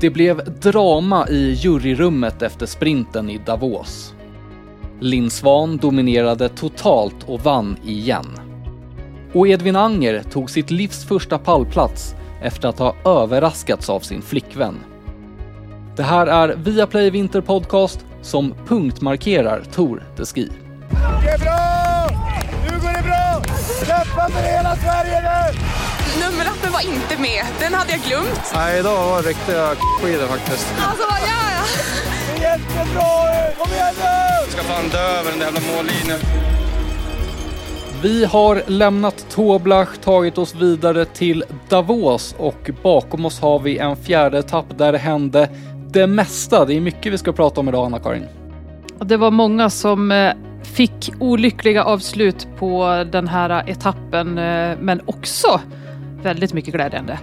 Det blev drama i juryrummet efter sprinten i Davos. Linn Svan dominerade totalt och vann igen. Och Edvin Anger tog sitt livs första pallplats efter att ha överraskats av sin flickvän. Det här är Viaplay Vinter Podcast som punktmarkerar Tour de Ski. Det är bra! Nu går det bra! Kämpa för hela Sverige nu! Nummerlappen var inte med. Den hade jag glömt. Nej, idag var det riktiga skidor faktiskt. Alltså, vad gör jag? Det är jättebra! Kom igen nu! Jag ska fan dö över den där jävla mållinjen. Vi har lämnat Toblach, tagit oss vidare till Davos och bakom oss har vi en fjärde etapp där det hände det mesta. Det är mycket vi ska prata om idag, Anna-Karin. Det var många som eh, fick olyckliga avslut på den här etappen, eh, men också väldigt mycket glädjande.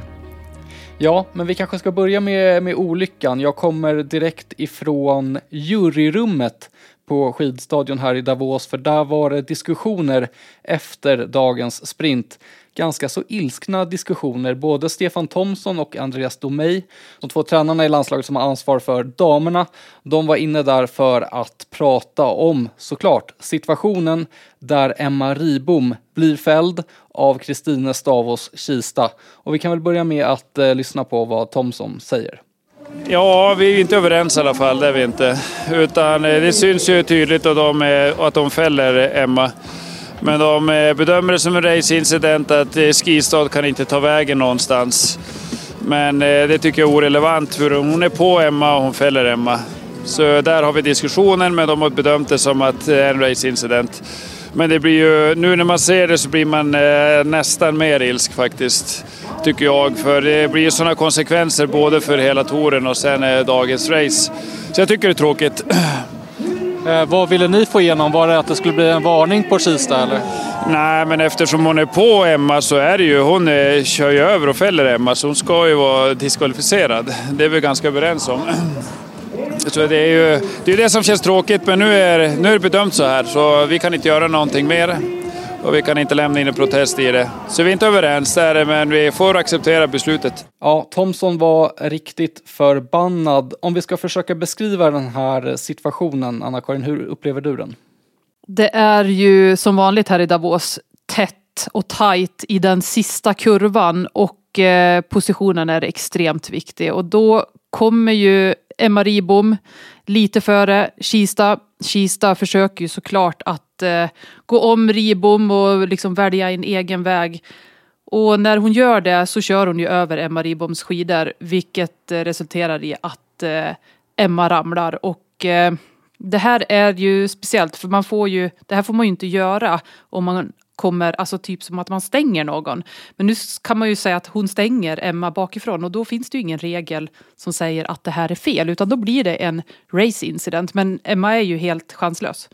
Ja, men vi kanske ska börja med, med olyckan. Jag kommer direkt ifrån juryrummet på skidstadion här i Davos, för där var det diskussioner efter dagens sprint. Ganska så ilskna diskussioner. Både Stefan Thomsson och Andreas Domey, de två tränarna i landslaget som har ansvar för damerna, de var inne där för att prata om, såklart, situationen där Emma Ribom blir fälld av Kristine Stavos Kista. Och vi kan väl börja med att eh, lyssna på vad Thomsson säger. Ja, vi är inte överens i alla fall, det är vi inte. Utan eh, det syns ju tydligt att de, är, att de fäller eh, Emma. Men de bedömer det som en raceincident att Skistad kan inte ta vägen någonstans. Men det tycker jag är orelevant för hon är på Emma och hon fäller Emma. Så där har vi diskussionen men de har bedömt det som att det är en raceincident. Men det blir ju, nu när man ser det så blir man nästan mer ilsk faktiskt tycker jag. För det blir sådana konsekvenser både för hela touren och sen dagens race. Så jag tycker det är tråkigt. Eh, vad ville ni få igenom? Var det att det skulle bli en varning på Kista eller? Nej, men eftersom hon är på Emma så är det ju, hon är, kör ju över och fäller Emma så hon ska ju vara diskvalificerad. Det är vi ganska överens om. Så det är ju det, är det som känns tråkigt, men nu är, nu är det bedömt så här så vi kan inte göra någonting mer och vi kan inte lämna in en protest i det. Så vi är inte överens där, men vi får acceptera beslutet. Ja, Thomson var riktigt förbannad. Om vi ska försöka beskriva den här situationen, Anna-Karin, hur upplever du den? Det är ju som vanligt här i Davos tätt och tajt i den sista kurvan och eh, positionen är extremt viktig och då kommer ju Emma Ribom lite före Kista. Kista försöker ju såklart att eh, gå om Ribom och liksom välja en egen väg. Och när hon gör det så kör hon ju över Emma Riboms skidor vilket eh, resulterar i att eh, Emma ramlar. Och eh, det här är ju speciellt för man får ju, det här får man ju inte göra om man kommer, alltså typ som att man stänger någon. Men nu kan man ju säga att hon stänger Emma bakifrån och då finns det ju ingen regel som säger att det här är fel utan då blir det en race incident. Men Emma är ju helt chanslös.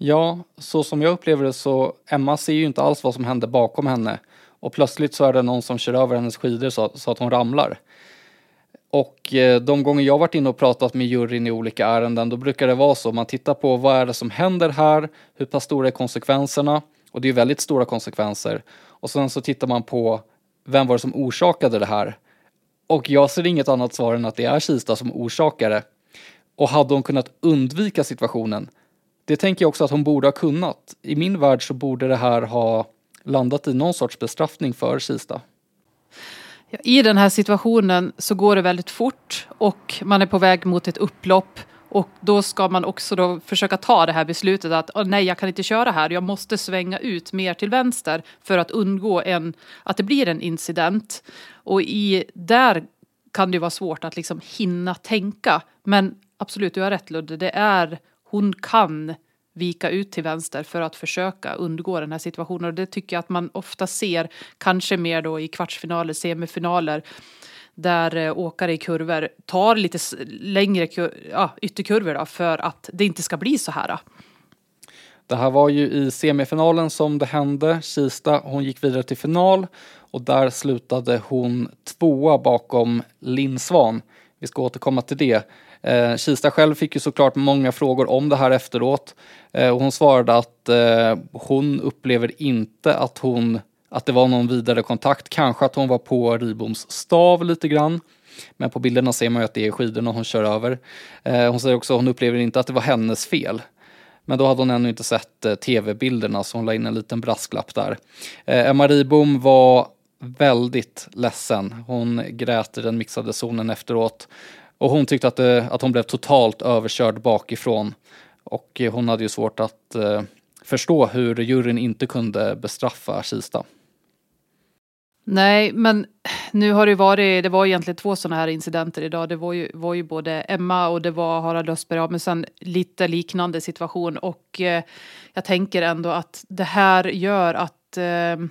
Ja, så som jag upplever det så Emma ser ju inte alls vad som händer bakom henne och plötsligt så är det någon som kör över hennes skidor så, så att hon ramlar. Och eh, de gånger jag varit inne och pratat med juryn i olika ärenden, då brukar det vara så. Man tittar på vad är det som händer här? Hur pass stora är konsekvenserna? Och det är väldigt stora konsekvenser. Och sen så tittar man på vem var det som orsakade det här? Och jag ser inget annat svar än att det är Kista som orsakade. Och hade hon kunnat undvika situationen? Det tänker jag också att hon borde ha kunnat. I min värld så borde det här ha landat i någon sorts bestraffning för Kista. I den här situationen så går det väldigt fort och man är på väg mot ett upplopp och då ska man också då försöka ta det här beslutet att oh, nej, jag kan inte köra här. Jag måste svänga ut mer till vänster för att undgå en, att det blir en incident. Och i, där kan det vara svårt att liksom hinna tänka. Men absolut, du har rätt Ludde. Det är, hon kan vika ut till vänster för att försöka undgå den här situationen. Och det tycker jag att man ofta ser, kanske mer då i kvartsfinaler, semifinaler där eh, åkare i kurvor tar lite längre ja, ytterkurvor då, för att det inte ska bli så här. Det här var ju i semifinalen som det hände. Kista, hon gick vidare till final och där slutade hon tvåa bakom Linn Svan. Vi ska återkomma till det. Eh, Kista själv fick ju såklart många frågor om det här efteråt eh, och hon svarade att eh, hon upplever inte att hon att det var någon vidare kontakt. Kanske att hon var på Riboms stav lite grann. Men på bilderna ser man ju att det är skidorna hon kör över. Eh, hon säger också att hon upplever inte att det var hennes fel. Men då hade hon ännu inte sett eh, tv-bilderna så hon la in en liten brasklapp där. Eh, Emma Ribom var väldigt ledsen. Hon grät i den mixade zonen efteråt. Och hon tyckte att, det, att hon blev totalt överkörd bakifrån. Och hon hade ju svårt att eh, förstå hur juryn inte kunde bestraffa Kista. Nej, men nu har det varit, det var egentligen två sådana här incidenter idag. Det var ju, var ju både Emma och det var Harald Östberg, men sen lite liknande situation. Och eh, jag tänker ändå att det här gör att eh,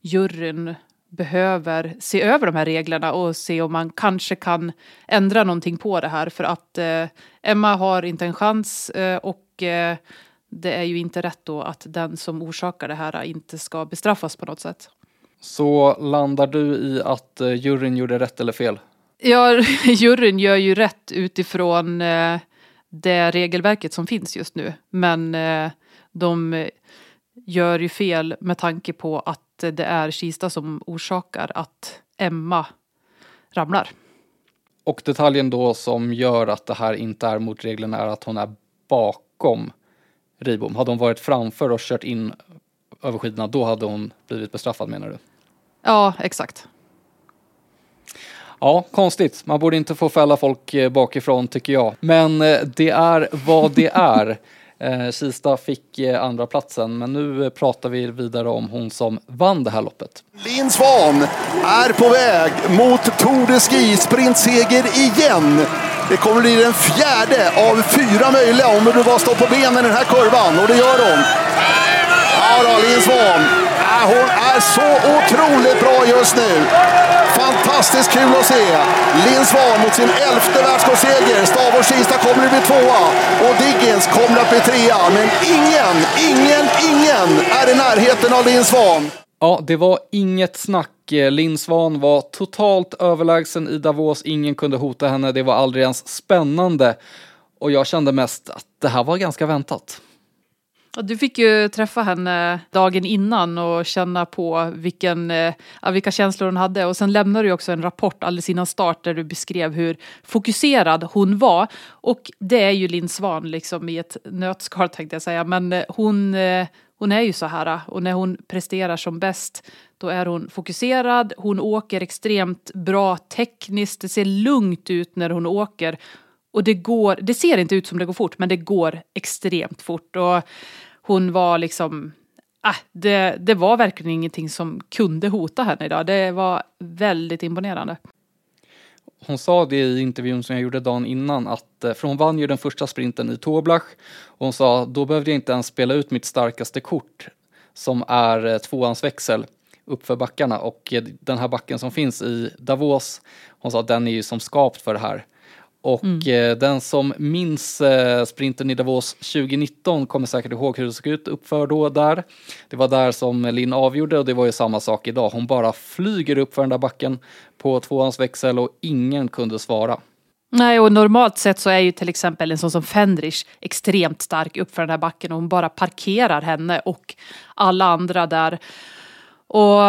juryn behöver se över de här reglerna och se om man kanske kan ändra någonting på det här. För att eh, Emma har inte en chans eh, och eh, det är ju inte rätt då att den som orsakar det här inte ska bestraffas på något sätt. Så landar du i att eh, juryn gjorde rätt eller fel? Ja, juryn gör ju rätt utifrån eh, det regelverket som finns just nu. Men eh, de gör ju fel med tanke på att det är Kista som orsakar att Emma ramlar. Och detaljen då som gör att det här inte är mot reglerna är att hon är bakom Ribom. Hade hon varit framför och kört in över skidorna då hade hon blivit bestraffad menar du? Ja, exakt. Ja, konstigt. Man borde inte få fälla folk eh, bakifrån tycker jag. Men eh, det är vad det är. Eh, Kista fick eh, andra platsen men nu eh, pratar vi vidare om hon som vann det här loppet. Linn Svan är på väg mot Tour de Ski sprintseger igen. Det kommer bli den fjärde av fyra möjliga om du bara står på benen i den här kurvan och det gör hon. Ja då, Linn Svan hon är så otroligt bra just nu. Fantastiskt kul att se. Linn Svan mot sin elfte världscupseger. Stavås-Kista kommer att bli tvåa och Diggins kommer att bli trea. Men ingen, ingen, ingen är i närheten av Linn Svan. Ja, det var inget snack. Linn Svan var totalt överlägsen i Davos. Ingen kunde hota henne. Det var aldrig ens spännande. Och jag kände mest att det här var ganska väntat. Du fick ju träffa henne dagen innan och känna på vilken, eh, vilka känslor hon hade. Och sen lämnade du också en rapport alldeles innan start där du beskrev hur fokuserad hon var. Och det är ju Linn Svan liksom i ett nötskal tänkte jag säga. Men eh, hon, eh, hon är ju så här eh, och när hon presterar som bäst då är hon fokuserad, hon åker extremt bra tekniskt, det ser lugnt ut när hon åker och det går, det ser inte ut som det går fort, men det går extremt fort. Och hon var liksom, ah, det, det var verkligen ingenting som kunde hota henne idag. Det var väldigt imponerande. Hon sa det i intervjun som jag gjorde dagen innan att, eh, för hon vann ju den första sprinten i Toblach och hon sa då behövde jag inte ens spela ut mitt starkaste kort som är eh, tvåans växel uppför backarna och eh, den här backen som finns i Davos, hon sa den är ju som skapt för det här. Och mm. eh, den som minns sprinten i Davos 2019 kommer säkert ihåg hur det såg ut uppför då där. Det var där som Linn avgjorde och det var ju samma sak idag. Hon bara flyger upp för den där backen på tvåans växel och ingen kunde svara. Nej, och normalt sett så är ju till exempel en sån som Fendrich extremt stark uppför den här backen och hon bara parkerar henne och alla andra där. Och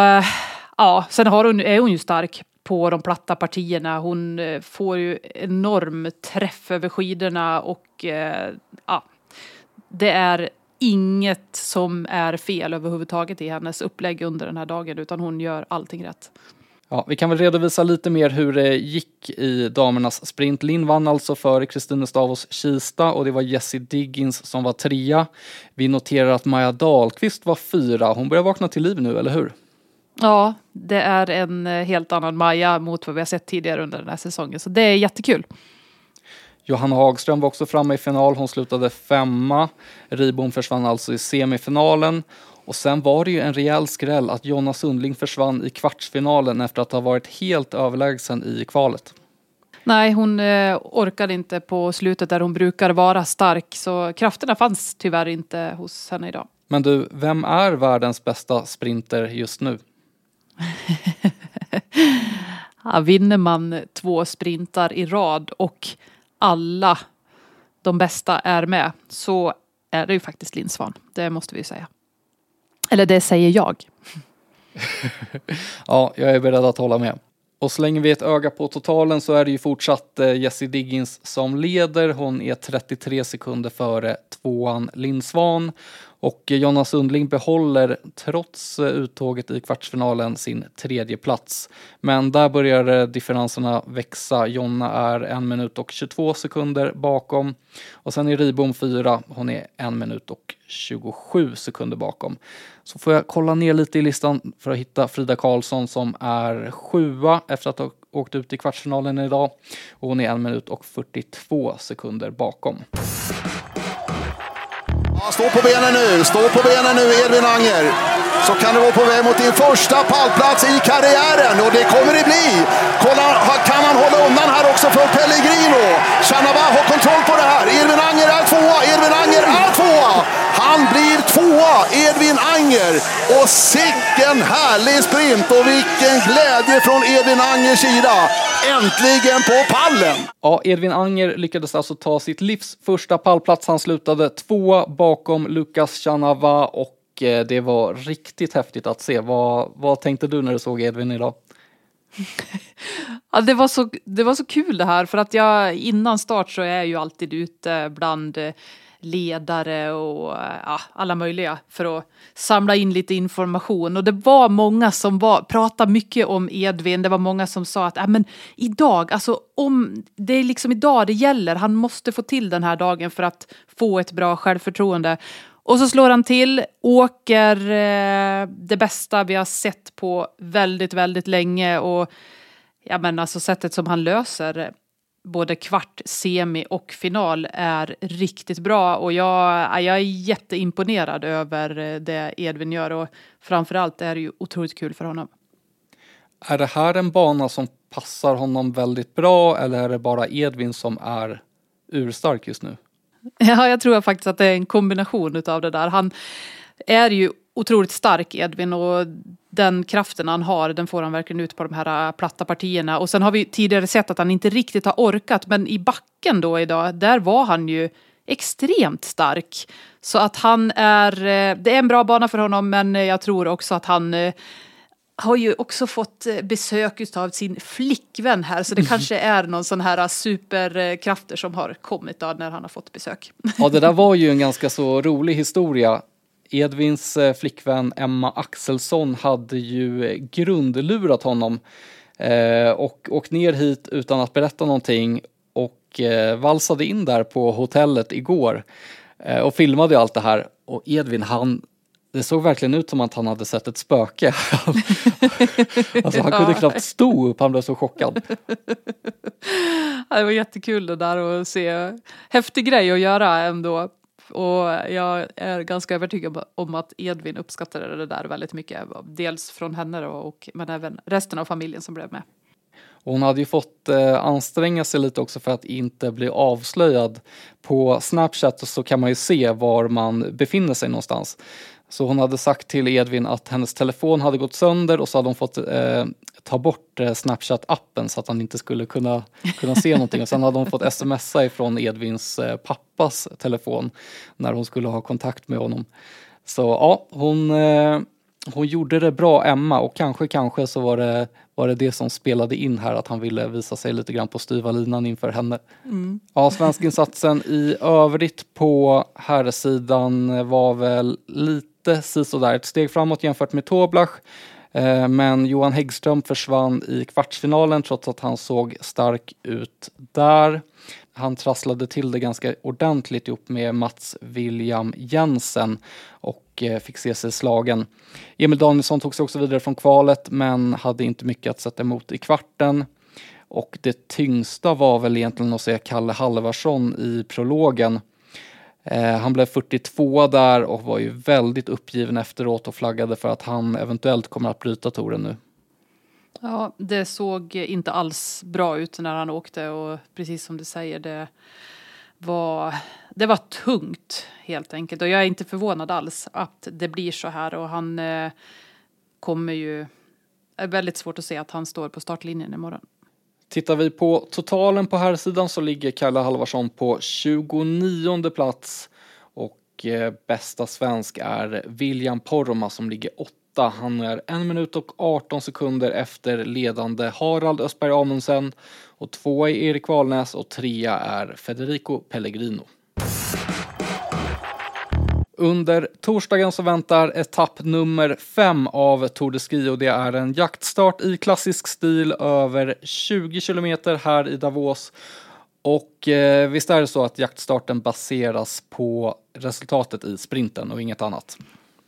ja, sen har hon, är hon ju stark på de platta partierna. Hon eh, får ju enorm träff över skidorna och eh, ja, det är inget som är fel överhuvudtaget i hennes upplägg under den här dagen utan hon gör allting rätt. Ja, vi kan väl redovisa lite mer hur det gick i damernas sprint. Linn vann alltså före Kristine Stavos Kista och det var Jessie Diggins som var trea. Vi noterar att Maja Dahlqvist var fyra. Hon börjar vakna till liv nu, eller hur? Ja, det är en eh, helt annan Maja mot vad vi har sett tidigare under den här säsongen. Så det är jättekul. Johanna Hagström var också framme i final. Hon slutade femma. Ribom försvann alltså i semifinalen. Och sen var det ju en rejäl skräll att Jonna Sundling försvann i kvartsfinalen efter att ha varit helt överlägsen i kvalet. Nej, hon eh, orkade inte på slutet där hon brukar vara stark. Så krafterna fanns tyvärr inte hos henne idag. Men du, vem är världens bästa sprinter just nu? ja, vinner man två sprintar i rad och alla de bästa är med så är det ju faktiskt Lindsvan. Det måste vi ju säga. Eller det säger jag. ja, jag är beredd att hålla med. Och slänger vi ett öga på totalen så är det ju fortsatt eh, Jessie Diggins som leder. Hon är 33 sekunder före tvåan Lindsvan och Jonas Jonna Sundling behåller trots uttåget i kvartsfinalen sin tredje plats. Men där börjar eh, differenserna växa. Jonna är en minut och 22 sekunder bakom. Och sen är Ribom fyra. Hon är en minut och 27 sekunder bakom. Så får jag kolla ner lite i listan för att hitta Frida Karlsson som är sjua efter att ha åkt ut i kvartsfinalen idag. Och hon är en minut och 42 sekunder bakom. Stå på benen nu, stå på benen nu Edvin Anger. Så kan du vara på väg mot din första pallplats i karriären och det kommer det bli. Kolla, kan han hålla undan här också för Pellegrino? Chanava har kontroll på det här. Edvin Anger är tvåa, Edvin Anger är tvåa! Han blir tvåa, Edvin Anger. Och sicken härlig sprint och vilken glädje från Edvin Angers sida. Äntligen på pallen! Ja, Edvin Anger lyckades alltså ta sitt livs första pallplats. Han slutade tvåa bakom Lukas Chanava och eh, det var riktigt häftigt att se. Vad, vad tänkte du när du såg Edvin idag? Ja, det, var så, det var så kul det här för att jag innan start så är jag ju alltid ute bland eh, ledare och eh, ja, alla möjliga för att samla in lite information. Och det var många som var, pratade mycket om Edvin. Det var många som sa att äh, men idag, alltså om det är liksom idag det gäller. Han måste få till den här dagen för att få ett bra självförtroende. Och så slår han till, åker eh, det bästa vi har sett på väldigt, väldigt länge. Och ja, men alltså sättet som han löser både kvart, semi och final är riktigt bra och jag, jag är jätteimponerad över det Edvin gör och framförallt är det ju otroligt kul för honom. Är det här en bana som passar honom väldigt bra eller är det bara Edvin som är urstark just nu? Ja, jag tror faktiskt att det är en kombination utav det där. Han är ju otroligt stark Edvin och den kraften han har den får han verkligen ut på de här äh, platta partierna. Och sen har vi tidigare sett att han inte riktigt har orkat men i backen då idag där var han ju extremt stark. Så att han är, äh, det är en bra bana för honom men jag tror också att han äh, har ju också fått besök av sin flickvän här så det kanske är någon sån här superkrafter som har kommit då när han har fått besök. Ja det där var ju en ganska så rolig historia. Edvins eh, flickvän Emma Axelsson hade ju grundlurat honom eh, och åkt ner hit utan att berätta någonting och eh, valsade in där på hotellet igår och filmade allt det här. Och Edvin han det såg verkligen ut som att han hade sett ett spöke. alltså han kunde knappt stå upp, han blev så chockad. det var jättekul det där att se. Häftig grej att göra ändå och jag är ganska övertygad om att Edvin uppskattade det där väldigt mycket. Dels från henne då, och, men även resten av familjen som blev med. hon hade ju fått eh, anstränga sig lite också för att inte bli avslöjad. På Snapchat så kan man ju se var man befinner sig någonstans. Så hon hade sagt till Edvin att hennes telefon hade gått sönder och så hade hon fått eh, ta bort eh, Snapchat-appen så att han inte skulle kunna, kunna se någonting. Och sen hade hon fått smsa ifrån Edvins eh, pappas telefon när hon skulle ha kontakt med honom. Så ja, hon, eh, hon gjorde det bra Emma och kanske, kanske så var det, var det det som spelade in här att han ville visa sig lite grann på styva linan inför henne. Mm. Ja, svenskinsatsen i övrigt på här sidan var väl lite Lite sisådär ett steg framåt jämfört med Toblach. Eh, men Johan Häggström försvann i kvartsfinalen trots att han såg stark ut där. Han trasslade till det ganska ordentligt ihop med Mats William Jensen och eh, fick se sig slagen. Emil Danielsson tog sig också vidare från kvalet men hade inte mycket att sätta emot i kvarten. Och det tyngsta var väl egentligen att se Kalle Halvarsson i prologen Eh, han blev 42 där och var ju väldigt uppgiven efteråt och flaggade för att han eventuellt kommer att bryta touren nu. Ja, det såg inte alls bra ut när han åkte och precis som du säger, det var, det var tungt helt enkelt. Och jag är inte förvånad alls att det blir så här och han eh, kommer ju, det är väldigt svårt att se att han står på startlinjen imorgon. Tittar vi på totalen på här sidan så ligger Kalle Halvarsson på 29 plats och eh, bästa svensk är William Poromaa som ligger åtta. Han är en minut och 18 sekunder efter ledande Harald Östberg Amundsen och tvåa är Erik Valnäs och trea är Federico Pellegrino. Under torsdagen så väntar etapp nummer fem av Tour de Ski och det är en jaktstart i klassisk stil över 20 kilometer här i Davos. Och eh, visst är det så att jaktstarten baseras på resultatet i sprinten och inget annat?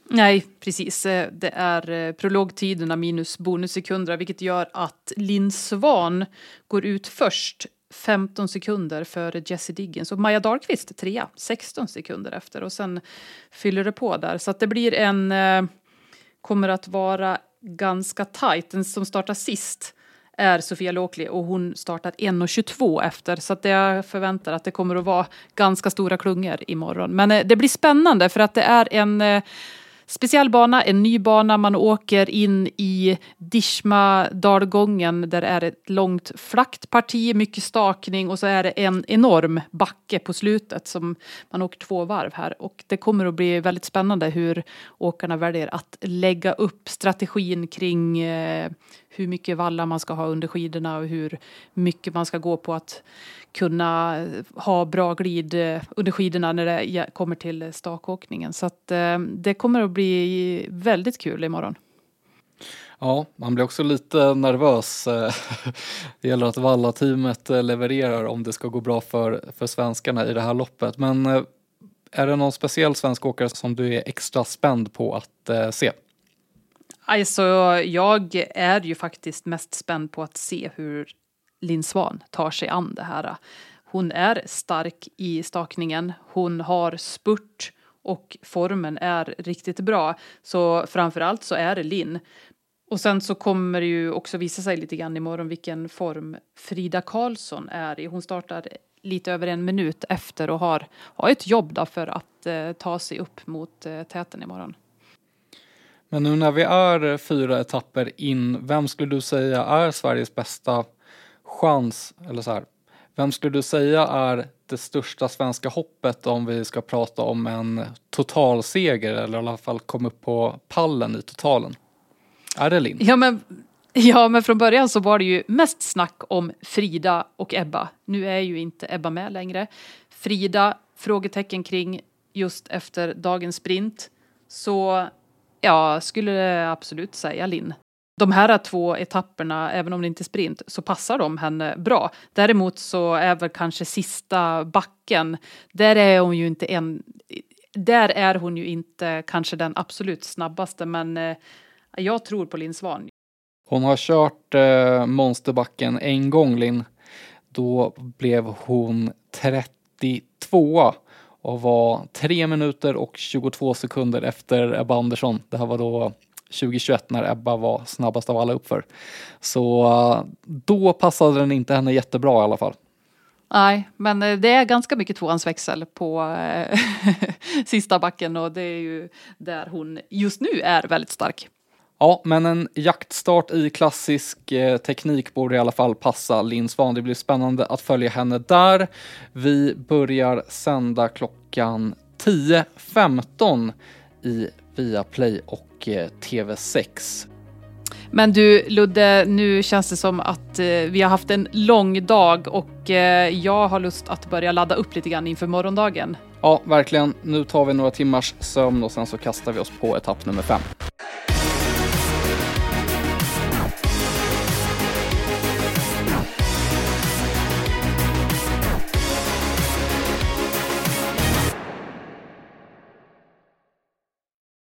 Nej, precis. Eh, det är eh, prologtiderna minus bonussekunder, vilket gör att Linn Svan går ut först 15 sekunder före Jesse Diggins och Maja Dahlqvist trea, 16 sekunder efter och sen fyller det på där. Så att det blir en, eh, kommer att vara ganska tajt. Den som startar sist är Sofia Låkli och hon startar 1.22 efter. Så att jag förväntar att det kommer att vara ganska stora klungor imorgon. Men eh, det blir spännande för att det är en eh, bana, en ny bana. Man åker in i Dishma-dalgången där det är ett långt flackt parti, mycket stakning och så är det en enorm backe på slutet som man åker två varv här. Och det kommer att bli väldigt spännande hur åkarna väljer att lägga upp strategin kring eh, hur mycket vallar man ska ha under skidorna och hur mycket man ska gå på att kunna ha bra glid eh, under skidorna när det kommer till stakåkningen. Så att eh, det kommer att bli väldigt kul imorgon. Ja, man blir också lite nervös. Det gäller att Valla-teamet levererar om det ska gå bra för, för svenskarna i det här loppet. Men eh, är det någon speciell svensk åkare som du är extra spänd på att se? Alltså, jag är ju faktiskt mest spänd på att se hur Linn Svan tar sig an det här. Hon är stark i stakningen, hon har spurt och formen är riktigt bra. Så framförallt så är det Linn. Och sen så kommer det ju också visa sig lite grann imorgon vilken form Frida Karlsson är i. Hon startar lite över en minut efter och har, har ett jobb då för att eh, ta sig upp mot eh, täten imorgon. Men nu när vi är fyra etapper in, vem skulle du säga är Sveriges bästa chans, eller så här, vem skulle du säga är det största svenska hoppet om vi ska prata om en totalseger eller i alla fall komma upp på pallen i totalen? Är det Linn? Ja men, ja men från början så var det ju mest snack om Frida och Ebba. Nu är ju inte Ebba med längre. Frida, frågetecken kring just efter dagens sprint. Så ja, skulle absolut säga Linn de här två etapperna, även om det inte är sprint, så passar de henne bra. Däremot så är väl kanske sista backen, där är hon ju inte en... Där är hon ju inte kanske den absolut snabbaste, men eh, jag tror på Linn Svan. Hon har kört eh, monsterbacken en gång, Linn. Då blev hon 32 och var 3 minuter och 22 sekunder efter Ebba Andersson. Det här var då 2021 när Ebba var snabbast av alla uppför. Så eh, då passade den inte henne jättebra i alla fall. Nej, men eh, det är ganska mycket tvåhandsväxel på äh, sista backen och det är ju där hon just nu är väldigt stark. Ja, men en jaktstart i klassisk eh, teknik borde i alla fall passa Linn Svan. Det blir spännande att följa henne där. Vi börjar sända klockan 10.15 i Viaplay och Eh, TV6. Men du Ludde, nu känns det som att eh, vi har haft en lång dag och eh, jag har lust att börja ladda upp lite grann inför morgondagen. Ja, verkligen. Nu tar vi några timmars sömn och sen så kastar vi oss på etapp nummer fem.